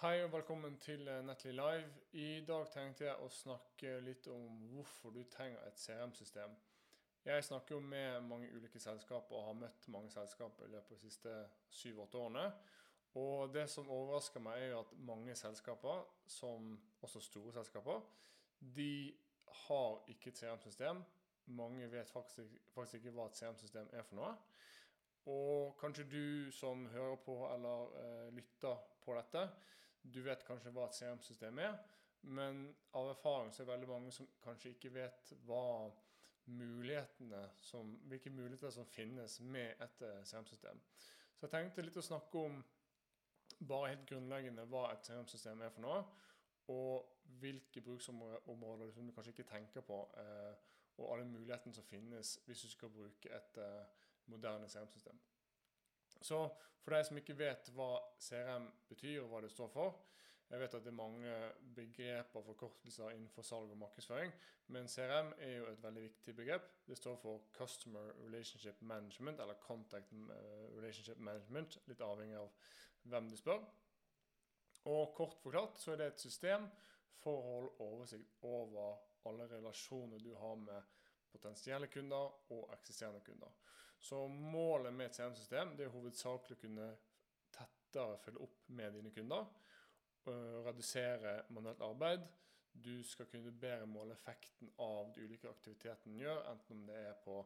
Hei og velkommen til eh, Netly Live. I dag tenkte jeg å snakke litt om hvorfor du trenger et CRM-system. Jeg snakker jo med mange ulike selskaper og har møtt mange selskaper i løpet av de siste syv-åtte årene. Og det som overrasker meg, er jo at mange selskaper, som også store selskaper, de har ikke et CRM-system. Mange vet faktisk, faktisk ikke hva et CRM-system er for noe. Og kanskje du som hører på eller eh, lytter på dette, du vet kanskje hva et CRM-system er, men av erfaring så er det veldig mange som kanskje ikke vet hva mulighetene som, hvilke muligheter som finnes med et eh, CRM-system. Så jeg tenkte litt å snakke om bare helt grunnleggende hva et CRM-system er for noe, og hvilke bruksområder som du kanskje ikke tenker på, uh, og alle mulighetene som finnes hvis du skal bruke et moderne CRM-system. Så for deg som ikke vet hva CRM betyr og hva det står for Jeg vet at det er mange begreper og forkortelser innenfor salg og markedsføring, men CRM er jo et veldig viktig begrep. Det står for Customer Relationship Management, eller Contact eh, Relationship Management, litt avhengig av hvem du spør. Og kort forklart så er det et system for å holde oversikt over alle relasjoner du har med potensielle kunder og eksisterende kunder. Så målet med et CM-system det er hovedsakelig å kunne tettere følge opp med dine kunder. og Redusere manuelt arbeid. Du skal kunne bedre måle effekten av de ulike aktivitetene du gjør, enten om det er på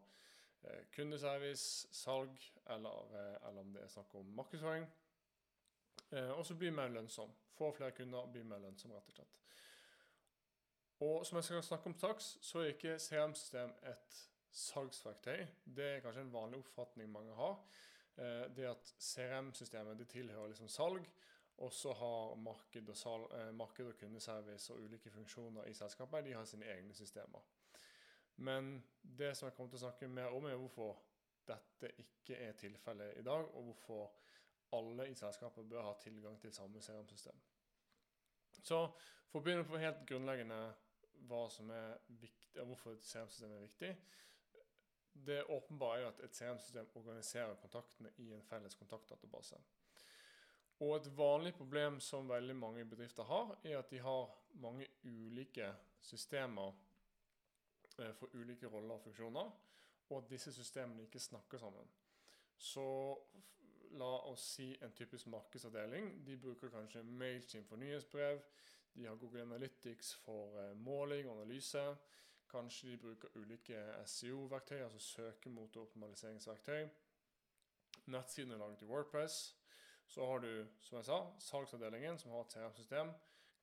eh, kundeservice, salg, eller, eh, eller om det er snakk om markedsføring. Og så bli mer lønnsom. Få flere kunder bli mer lønnsom, rett og slett. Og som jeg skal snakke om straks, så er ikke CRM-system et salgsverktøy. Det er kanskje en vanlig oppfatning mange har. Eh, det at CRM-systemet det tilhører liksom salg, og så har marked og, salg, eh, marked og kundeservice og ulike funksjoner i selskapet de har sine egne systemer. Men det som jeg kommer til å snakke mer om, er hvorfor dette ikke er tilfellet i dag, og hvorfor alle i selskapet bør ha tilgang til samme CRM-system. Så for å begynne på helt grunnleggende hva som er viktig, hvorfor CRM-system er viktig. Det åpenbare er at et CRM-system organiserer kontaktene i en felles kontaktdatabase. Og et vanlig problem som veldig mange bedrifter har, er at de har mange ulike systemer eh, for ulike roller og funksjoner, og at disse systemene ikke snakker sammen. Så la oss si en typisk markedsavdeling. De bruker kanskje Mailchimp for nyhetsbrev. De har Google Analytics for eh, måling og analyse. Kanskje de bruker ulike SEO-verktøy, altså søkemotoroptimaliseringsverktøy. Nettsiden er laget i Wordpress. Så har du, som jeg sa, salgsavdelingen, som har et CRM-system.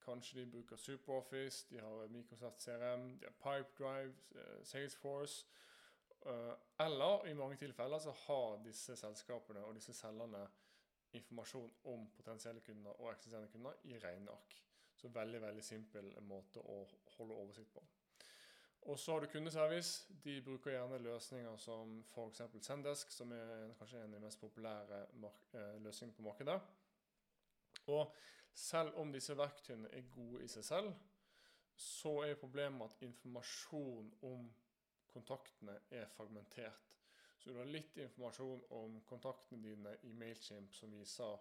Kanskje de bruker SuperOffice, de har Microsoft CRM, de har Pipedrive, eh, Salesforce. Eh, eller i mange tilfeller så har disse selskapene og disse selgerne informasjon om potensielle kunder og eksisterende kunder i regneark. Så veldig veldig simpel måte å holde oversikt på. Og så har du kundeservice. De bruker gjerne løsninger som f.eks. Sendesk, som er kanskje en av de mest populære eh, løsningene på markedet. Og selv om disse verktøyene er gode i seg selv, så er problemet at informasjon om kontaktene er fragmentert. Så du har litt informasjon om kontaktene dine i Mailchimp som viser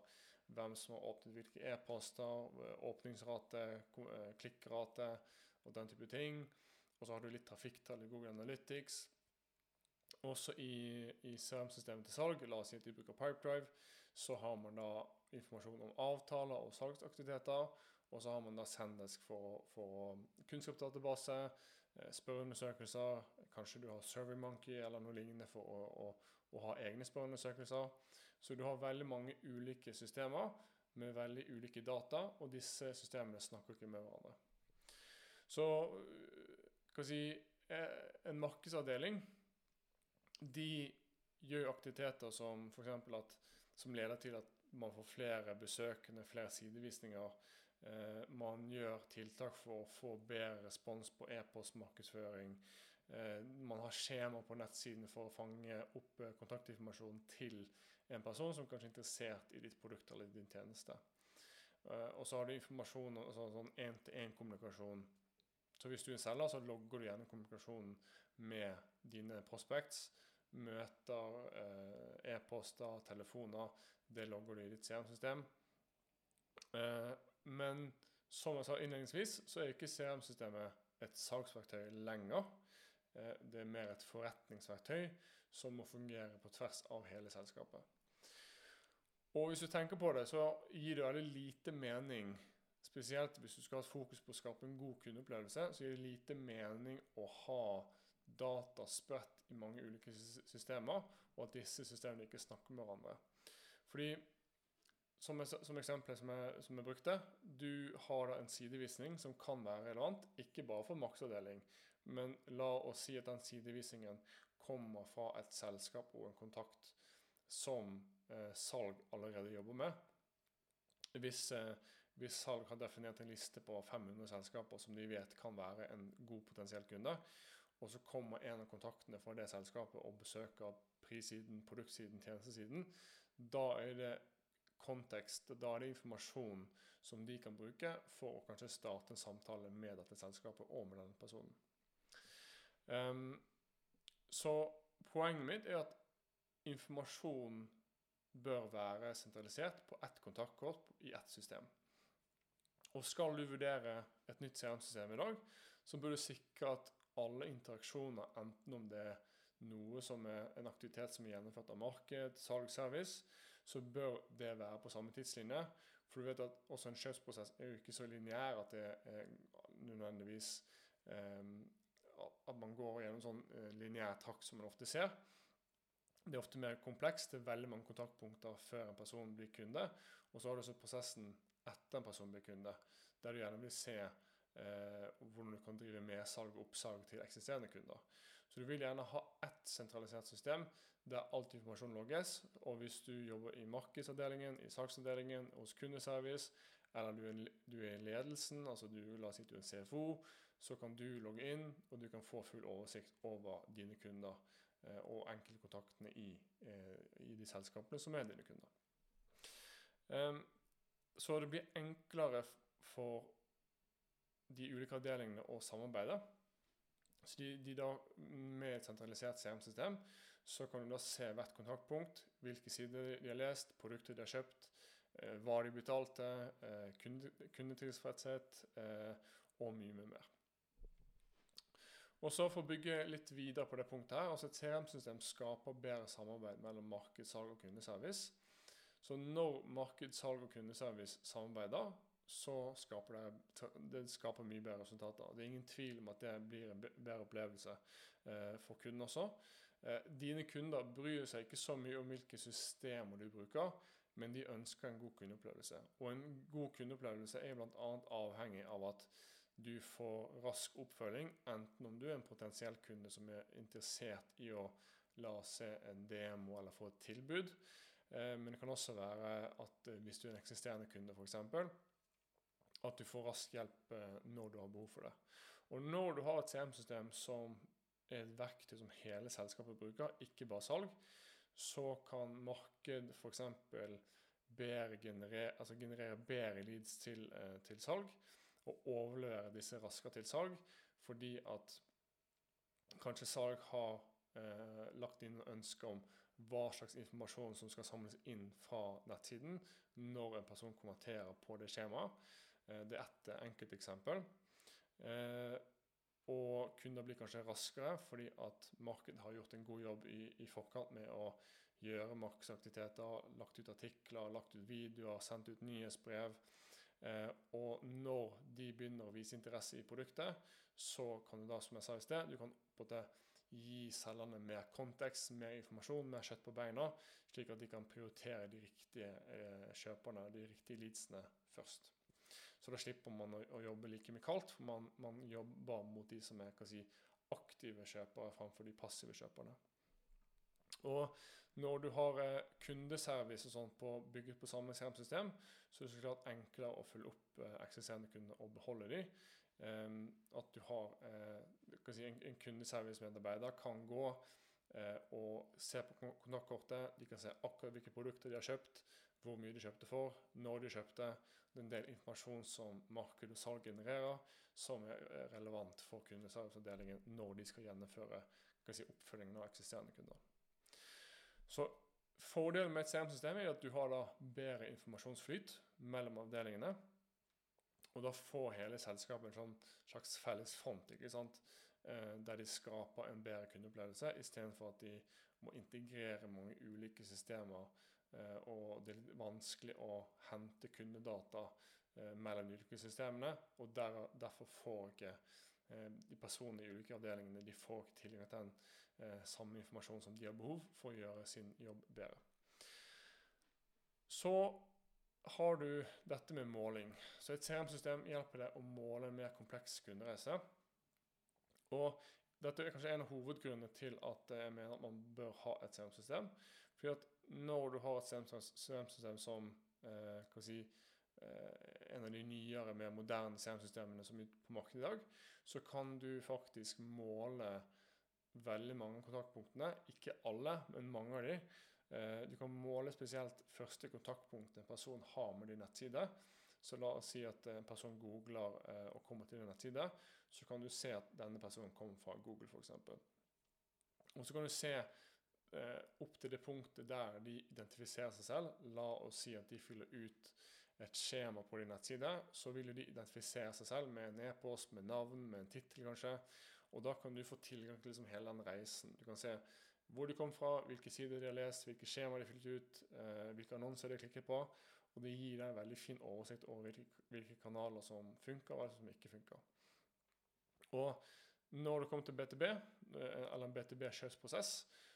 hvem som har åpnet hvilke e-poster, åpningsrate, eh, klikkrate og den type ting. Og så har du litt trafikktall i Google Analytics. Også i, i CRM-systemet til salg, la oss si at de bruker Pipedrive, så har man da informasjon om avtaler og salgsaktiviteter. Og så har man da Sendesk for, for kunnskapsdatabase, eh, spørreundersøkelser. Kanskje du har SurveyMonkey eller noe lignende for å, å, å ha egne spørreundersøkelser. Så du har veldig mange ulike systemer med veldig ulike data, og disse systemene snakker ikke med hverandre. Så si, eh, en markedsavdeling de gjør aktiviteter som f.eks. at som leder til at man får flere besøkende, flere sidevisninger. Eh, man gjør tiltak for å få bedre respons på e-postmarkedsføring. Eh, man har skjema på nettsiden for å fange opp eh, kontaktinformasjon til en person som kanskje er interessert i ditt produkt eller din tjeneste. Eh, og så har du informasjon, altså sånn én-til-én-kommunikasjon. Så hvis du er en selger, så logger du gjennom kommunikasjonen med dine prospects. Møter, uh, e-poster, telefoner. Det logger du i ditt CRM-system. Uh, men som jeg sa innledningsvis, så er ikke CRM-systemet et salgsverktøy lenger. Eh, det er mer et forretningsverktøy som må fungere på tvers av hele selskapet. Og hvis du tenker på det, så gir det veldig lite mening Spesielt hvis du skal ha fokus på å skape en god kundeopplevelse, så gir det lite mening å ha data spredt i mange ulike systemer, og at disse systemene ikke snakker med hverandre. Fordi, som, som eksempel som som jeg, brukte, du har da en sidevisning som kan være relevant, ikke bare for maksavdeling, men la oss si at den sidevisningen kommer fra et selskap og en kontakt som eh, salg allerede jobber med. Hvis, eh, hvis salg har definert en liste på 500 selskaper som de vet kan være en god potensiell kunde, og så kommer en av kontaktene fra det selskapet og besøker prissiden, produktsiden, tjenestesiden, da er det kontekst, da er det informasjon som de kan bruke for å kanskje starte en samtale med dette selskapet og med denne personen. Um, så poenget mitt er at informasjon bør være sentralisert på ett kontaktkort i ett system. Og skal du vurdere et nytt CRM-system i dag, så bør du sikre at alle interaksjoner, enten om det er noe som er en aktivitet som er gjennomført av marked, salg, service, så bør det være på samme tidslinje. For du vet at også en kjøpsprosess er jo ikke så lineær at det er nødvendigvis eh, at man går gjennom sånn eh, lineær takt som man ofte ser. Det er ofte mer komplekst. Det er veldig mange kontaktpunkter før en person blir kunde. Og så har du også prosessen etter en person kunde, der du gjerne vil se eh, hvordan du kan drive medsalg og oppsalg til eksisterende kunder. Så du vil gjerne ha ett sentralisert system der alt informasjon logges. Og hvis du jobber i markedsavdelingen, i salgsavdelingen, hos kundeservice, eller du er, i ledelsen, altså du, la oss si du er en CFO, så kan du logge inn, og du kan få full oversikt over dine kunder eh, og enkeltkontaktene i, eh, i de selskapene som er dine kunder. Um, så det blir enklere for de ulike avdelingene å samarbeide. Så de, de da, Med et sentralisert CM-system så kan du da se hvert kontaktpunkt, hvilke sider de har lest, produkter de har kjøpt, eh, hva de betalte, eh, kunde, kundetilfredshet eh, og mye, mye mer. Og så For å bygge litt videre på det punktet her, altså Et CM-system skaper bedre samarbeid mellom markedssalg og kundeservice. Så når marked, salg og kundeservice samarbeider, så skaper det, det skaper mye bedre resultater. Det er ingen tvil om at det blir en bedre opplevelse eh, for kunden også. Eh, dine kunder bryr seg ikke så mye om hvilke systemer du bruker, men de ønsker en god kundeopplevelse. Og en god kundeopplevelse er bl.a. avhengig av at du får rask oppfølging, enten om du er en potensiell kunde som er interessert i å la oss se en demo eller få et tilbud, men det kan også være at eh, hvis du er en eksisterende kunde f.eks., at du får rask hjelp eh, når du har behov for det. Og når du har et CM-system som er et verktøy som hele selskapet bruker, ikke bare salg, så kan marked f.eks. Generere, altså generere bedre leads til, til salg og overlevere disse raskere til salg, fordi at kanskje salg har eh, lagt inn ønske om hva slags informasjon som skal samles inn fra nettsiden når en person konverterer på det skjemaet. Eh, det er ett enkelt eksempel. Eh, og kunder blir kanskje raskere fordi at markedet har gjort en god jobb i, i forkant med å gjøre markedsaktiviteter, lagt ut artikler, lagt ut videoer, sendt ut nyhetsbrev. Eh, og når de begynner å vise interesse i produktet, så kan du da, som jeg sa i sted, du kan på en måte gi selgerne mer kontekst, mer informasjon, mer kjøtt på beina, slik at de kan prioritere de riktige eh, kjøperne, de riktige leadsene, først. Så da slipper man å, jobbe like mye kaldt, for man, man, jobber mot de som er si, aktive kjøpere framfor de passive kjøperne. Og når du har eh, kundeservice og sånt på, bygget på samme CRM-system, så er det så klart enklere å følge opp eh, eksisterende kunder og beholde dem. Um, at du har si, en, en kundeservice-medarbeider kan gå eh, og se på kontaktkortet. De kan se akkurat hvilke produkter de har kjøpt, hvor mye de kjøpte for, når de kjøpte. Det er en del informasjon som marked og salg genererer, som er relevant for kundeserviceavdelingen når de skal gjennomføre si, oppfølgingen av eksisterende kunder. Så Fordelen med et CM-system er at du har bedre informasjonsflyt mellom avdelingene. Og da får hele selskapet en sånn slags felles front. ikke sant? Der de skaper en bedre kundeopplevelse, istedenfor at de må integrere mange ulike systemer. Eh, og det er vanskelig å hente kundedata eh, mellom de ulike systemene. Og der, derfor får ikke de personene i ulike avdelingene de får ikke tilgang til den samme informasjonen som de har behov for å gjøre sin jobb bedre. Så har du dette med måling. Så et CRM-system hjelper deg å måle en mer kompleks kundereise. Og dette er kanskje en av hovedgrunnene til at jeg mener at man bør ha et CRM-system. For at når du har et CRM-system som eh, si, eh, en av de nyere, mer moderne CRM-systemene som er på markedet i dag, så kan du faktisk måle veldig mange av kontaktpunktene. Ikke alle, men mange av de. Eh, du kan måle spesielt første kontaktpunkt en person har med din nettside. Så la oss si at en person googler eh, og kommer til din nettside. Så kan du se at denne personen kommer fra Google, f.eks. Og så kan du se eh, opp til det punktet der de identifiserer seg selv. La oss si at de fyller ut et skjema på din nettside. Så vil de identifisere seg selv med en e-post, med navn, med en tittel kanskje. Og da kan du få tilgang til liksom hele den reisen. Du kan se hvor de kom fra, hvilke sider de har lest, hvilke skjemaer de har ut, eh, hvilke annonser de har klikket på. Og det gir deg en veldig fin oversikt over hvilke, hvilke kanaler som funker, og hva som ikke funker. Og når det kommer til BTB, eh, eller en BTB-kjøpsprosess,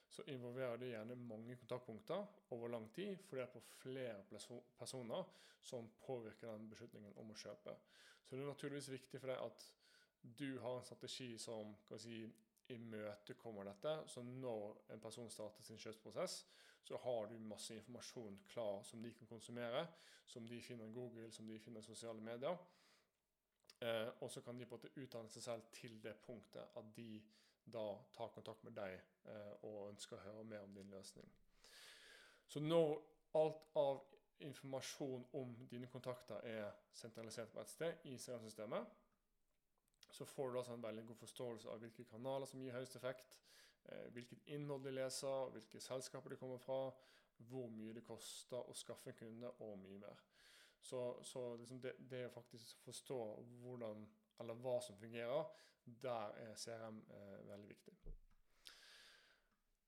så involverer det gjerne mange kontaktpunkter over lang tid, fordi det er på flere personer som påvirker den beslutningen om å kjøpe. Så det er naturligvis viktig for deg at du har en strategi som kan si, imøtekommer dette. Så når en person starter sin kjøpsprosess, så har du masse informasjon klar som de kan konsumere, som de finner i Google, som de finner i sosiale medier. Eh, og så kan de på en måte utdanne seg selv til det punktet at de da tar kontakt med deg eh, og ønsker å høre mer om din løsning. Så når alt av informasjon om dine kontakter er sentralisert på ett sted i CRM-systemet, så får du altså en veldig god forståelse av hvilke kanaler som gir høyest effekt, eh, hvilket innhold de leser, hvilke selskaper de kommer fra, hvor mye det koster å skaffe en kunde, og mye mer. Så, så liksom det, det, å faktisk forstå hvordan, eller hva som fungerer, der er CRM eh, veldig viktig.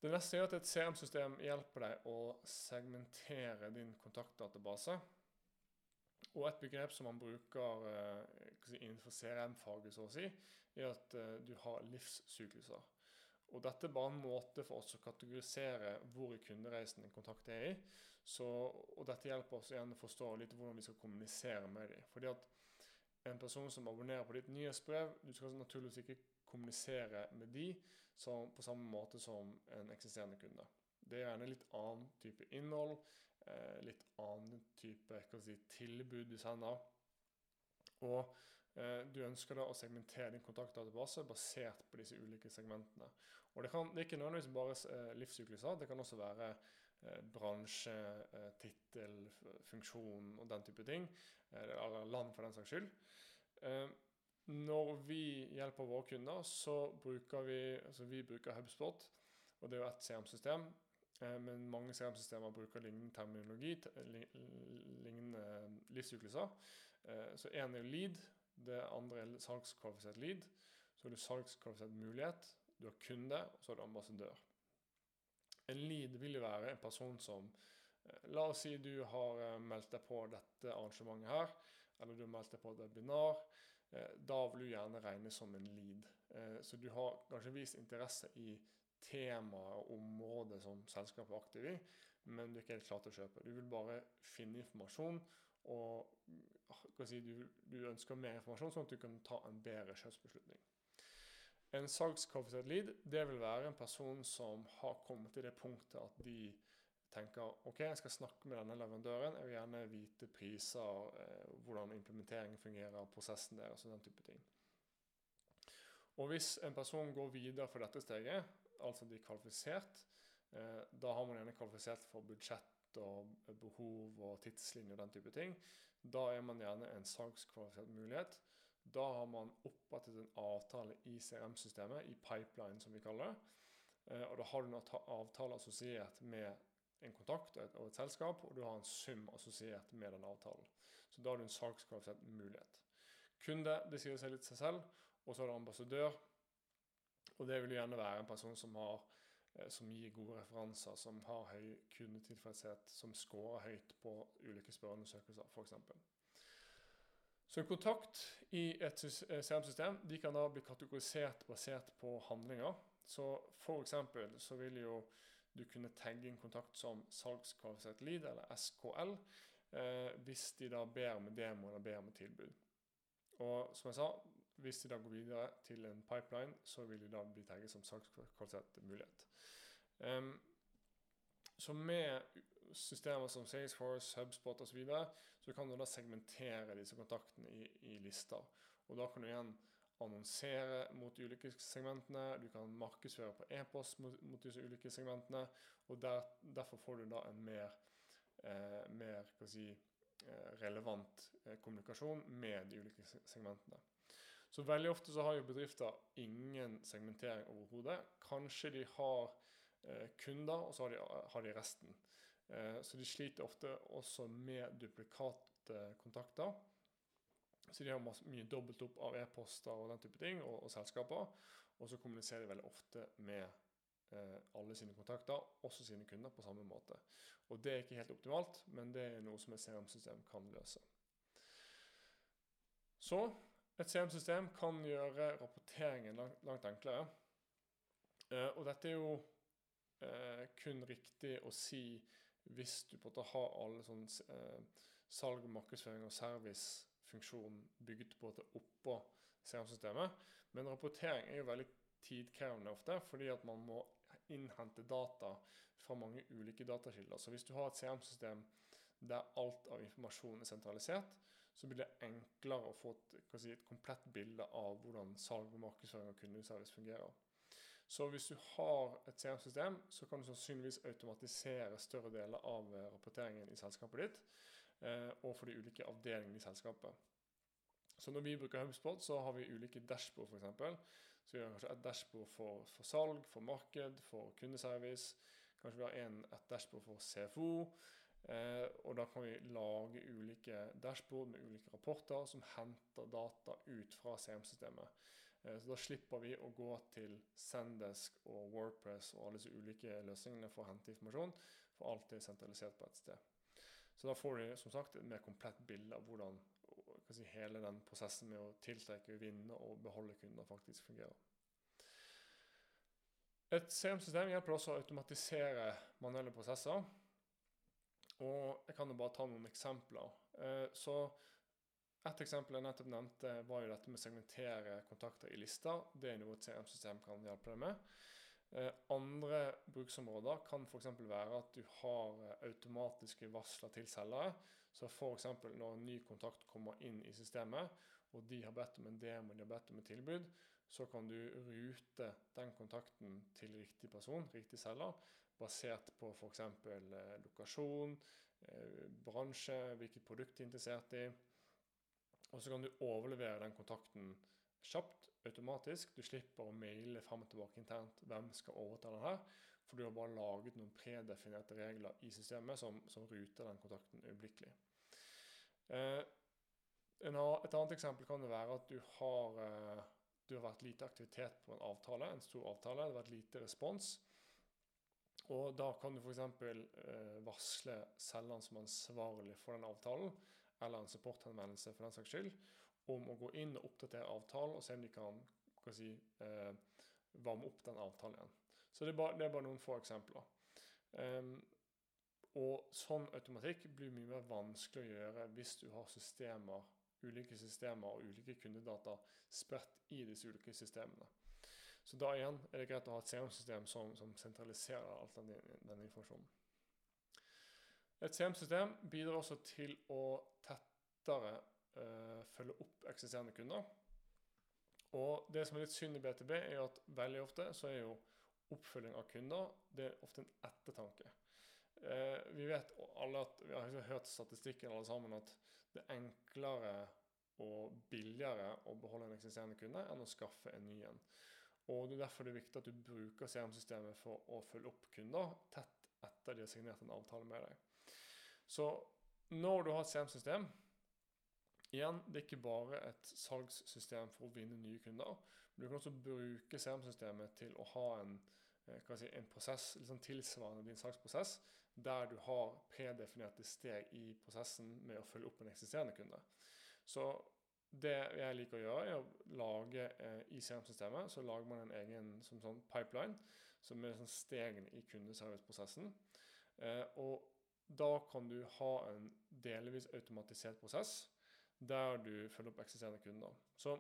Det neste er at et CRM-system hjelper deg å segmentere din kontaktdatabase. Og et begrep som man bruker eh, innenfor CRM-faget, så å si, er at eh, du har livssykluser. Og dette er bare en måte for oss å kategorisere hvor i kundereisen en kontakt er i. Så, og dette hjelper oss igjen å forstå litt hvordan vi skal kommunisere med dem. Fordi at en person som abonnerer på ditt nyhetsbrev, du skal naturligvis ikke kommunisere med de på samme måte som en eksisterende kunde. Det er gjerne litt annen type innhold, eh, litt annen type si, tilbud du sender. Og du ønsker da å segmentere din kontaktdatabase basert på disse ulike segmentene. Og Det, kan, det er ikke nødvendigvis bare eh, livssykluser, det kan også være eh, bransje, eh, tittel, funksjon og den type ting. Eh, eller land, for den saks skyld. Eh, når vi hjelper våre kunder, så bruker vi, altså vi bruker HubSpot. Og det er jo et CM-system Eh, men mange CRM-systemer bruker lignende terminologi, lignende livssykluser. Eh, så én er lead, det andre er salgskvalifisert lead. Så har du salgskvalifisert mulighet, du har kunde, og så har du ambassadør. En lead vil jo være en person som eh, La oss si du har meldt deg på dette arrangementet her, eller du har meldt deg på et webinar. Da vil du gjerne regnes som en lead. Så du har kanskje vist interesse i temaet og området som selskapet er aktiv i, men du er ikke helt klar til å kjøpe. Du vil bare finne informasjon, og si, du, du, ønsker mer informasjon, sånn at du kan ta en bedre kjøpsbeslutning. En salgskvalifisert lead det vil være en person som har kommet til det punktet at de tenker ok, jeg skal snakke med denne leverandøren, jeg vil gjerne vite priser, eh, hvordan implementeringen fungerer, prosessen deres og den type ting. Og hvis en person går videre for dette steget, altså de er kvalifisert. Eh, da har man gjerne kvalifisert for budsjett og behov og tidslinje og den type ting. Da er man gjerne en salgskvalifisert mulighet. Da har man opprettet en avtale i CRM-systemet, i pipeline som vi kaller det. Eh, og da har du en avtale assosiert med en kontakt og et, og et selskap, og du har en sum assosiert med den avtalen. Så da har du en salgskvalifisert mulighet. Kunde, det sier seg litt seg selv. Og så er det ambassadør. Og det vil gjerne være en person som, har, som gir gode referanser, som har høy kundetilfredshet, som scorer høyt på ulike spørreundersøkelser, f.eks. Så en kontakt i et CRM-system de kan da bli kategorisert basert på handlinger. Så f.eks. så vil jo du kunne tagge en kontakt som salgskvalifisert lead, eller SKL, eh, hvis de da ber med demo eller ber med tilbud. Og som jeg sa, hvis de da går videre til en pipeline, så vil de da bli tagget som salgskvalifisert mulighet. Um, så med systemer som Salesforce, HubSpot osv. Så, videre, så kan du da segmentere disse kontaktene i, i, lister. Og da kan du igjen annonsere mot de ulike segmentene, du kan markedsføre på e-post mot, mot, disse ulike segmentene, og der, derfor får du da en mer, eh, mer si, eh, relevant eh, kommunikasjon med de ulike segmentene. Så veldig ofte så har jo bedrifter ingen segmentering overhodet. Kanskje de har kunder, og så har de, har de resten. Eh, så de sliter ofte også med duplikate kontakter. Så de har mye dobbelt opp av e-poster og den type ting, og, og, selskaper. Og så kommuniserer de veldig ofte med eh, alle sine kontakter, også sine kunder, på samme måte. Og det er ikke helt optimalt, men det er noe som et CRM-system kan løse. Så et CRM-system kan gjøre rapporteringen langt, enklere. Eh, og dette er jo eh, kun riktig å si hvis du på en måte har alle sånn eh, salg, markedsføring og servicefunksjon bygd på det oppå CRM-systemet. Men rapportering er jo veldig tidkrevende ofte, fordi at man må innhente data fra mange ulike datakilder. Så hvis du har et CRM-system der alt av informasjon er sentralisert, så blir det enklere å få et, si, et komplett bilde av hvordan salg markedsføring og kundeservice fungerer. Så hvis du har et CRM-system, så kan du sannsynligvis automatisere større deler av eh, rapporteringen i selskapet ditt. Eh, og for de ulike avdelingene i selskapet. Så når vi bruker HubSpot, så har vi ulike dashbord, f.eks. Så vi har kanskje et dashbord for, for, salg, for marked, for kundeservice. Kanskje vi har en, et dashbord for CFO. Eh, og da kan vi lage ulike dashbord med ulike rapporter som henter data ut fra CM-systemet. Eh, så da slipper vi å gå til Sendesk og Wordpress og alle disse ulike løsningene for å hente informasjon, for alt er sentralisert på et sted. Så da får vi som sagt et mer komplett bilde av hvordan si, hele den prosessen med å tiltrekke, vinne og beholde kunder faktisk fungerer. Et CM-system hjelper også å automatisere manuelle prosesser. Og jeg kan jo bare ta noen eksempler. Eh, så Et eksempel jeg nettopp nevnte, var jo dette med å segmentere kontakter i lister. Det er noe et CM-system kan hjelpe deg med. Eh, andre bruksområder kan f.eks. være at du har eh, automatiske varsler til selgere. Så f.eks. når en ny kontakt kommer inn i systemet, og de har bedt om en demo, de har bedt om et tilbud, så kan du rute den kontakten til riktig person, riktig selger, basert på f.eks. Eh, lokasjon, bransje, hvilket produkt de er interessert i. Og så kan du overlevere den kontakten kjapt, automatisk. Du slipper å maile frem og tilbake internt hvem skal overta den her. For du har bare laget noen predefinerte regler i systemet som, som ruter den kontakten øyeblikkelig. Eh, et annet eksempel kan det være at du har, eh, du har vært lite aktivitet på en avtale, en stor avtale. Det har vært lite respons. Og da kan du f.eks. Eh, varsle selgeren som ansvarlig for den avtalen, eller en supporthenvendelse for den saks skyld, om å gå inn og oppdatere avtalen og se om de kan, si, eh, varme opp den avtalen igjen. Så det er bare, det er bare noen få eksempler. Um, og sånn automatikk blir mye mer vanskelig å gjøre hvis du har systemer, ulike systemer og ulike kundedata spredt i disse ulike systemene. Så da igjen er det greit å ha et CM-system som, som, sentraliserer all den, den informasjonen. Et CM-system bidrar også til å tettere uh, følge opp eksisterende kunder. Og det som er litt synd i BTB, er at veldig ofte så er jo oppfølging av kunder det er ofte en ettertanke. Uh, vi vet alle at, vi har hørt statistikken alle sammen at det er enklere og billigere å beholde en eksisterende kunde enn å skaffe en ny en. Og det er Derfor det er viktig at du bruker CRM-systemet for å følge opp kunder tett etter de har signert en avtale med deg. Så når du har et CRM-system, igjen, det er ikke bare et salgssystem for å vinne nye kunder. Men du kan også bruke CRM-systemet til å ha en, eh, si, en prosess liksom tilsvarende din salgsprosess, der du har predefinerte steg i prosessen med å følge opp en eksisterende kunde. Så det jeg liker å gjøre, er å lage eh, i CRM-systemet så lager man en egen sånn pipeline, som er sånn stegene i kundeserviceprosessen. Eh, og da kan du ha en delvis automatisert prosess der du følger opp eksisterende kunder. Så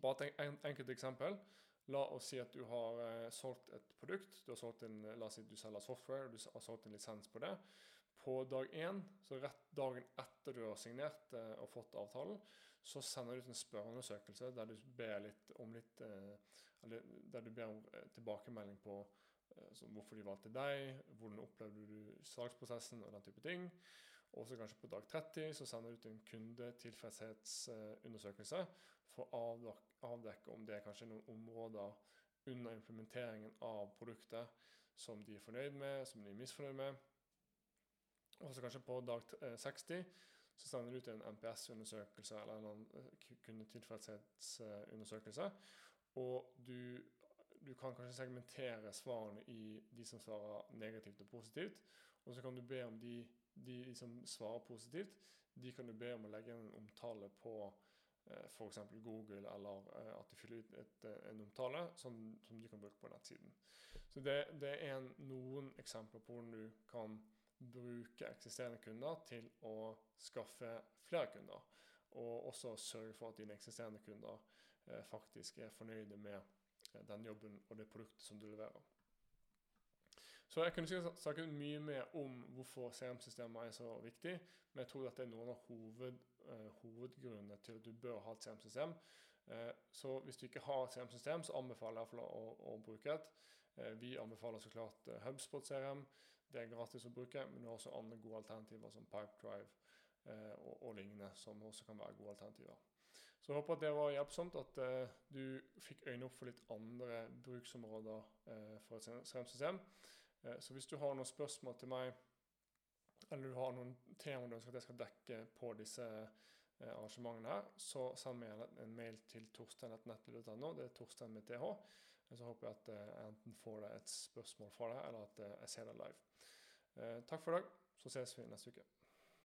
bare et en, enkelt eksempel. La oss si at du har eh, solgt et produkt. du har solgt en, La oss si at du selger software, du har solgt en lisens på det. På dag én, så rett dagen etter du har signert eh, og fått avtalen, så sender du ut en spørreundersøkelse der du ber litt om litt eh, eller der du ber om eh, tilbakemelding på eh, hvorfor de valgte deg, hvordan opplevde du salgsprosessen og den type ting. Og så kanskje på dag 30 så sender du ut en kundetilfredshetsundersøkelse for å avdekke om det er kanskje noen områder under implementeringen av produktet som de er fornøyd med, som de er misfornøyd med. Og så kanskje på dag 60 eh, så sender du ut en NPS-undersøkelse eller en eh, kundetilfredshetsundersøkelse. Og du, du, kan kanskje segmentere svarene i de som svarer negativt og positivt. Og så kan du be om de de som svarer positivt, de kan du be om å legge en omtale på eh, f.eks. Google, eller eh, at de fyller ut et, eh, en omtale som, som, de kan bruke på nettsiden. Så det, det er en, noen eksempler på hvordan du kan bruke eksisterende kunder til å skaffe flere kunder. Og også sørge for at dine eksisterende kunder eh, faktisk er fornøyde med den jobben og det produktet som du leverer. Så jeg kunne snakket mye mer om hvorfor CRM-systemer er så viktig, men jeg tror dette er noen av hoved, uh, hovedgrunnene til at du bør ha et CRM-system. Uh, så hvis du ikke har et CRM-system, så anbefaler jeg iallfall å, å bruke et. Uh, vi anbefaler så klart HubSpot CRM. Det er gratis å bruke, men du har også andre gode alternativer som Pipedrive og, og lignende, som også kan være gode alternativer. Så jeg håper at det var hjelpsomt, at du fikk øynene opp for litt andre bruksområder for et CRM-system. Uh, så hvis du har noen spørsmål til meg, eller du har noen temaer du ønsker at jeg skal dekke på disse eh, arrangementene her, så send meg en mail til torstein.nettlyd.no. Det er Torstein med TH. Så håper jeg at jeg enten får deg et spørsmål fra deg, eller at jeg ser deg live. Eh, takk for i dag. Så ses vi neste uke.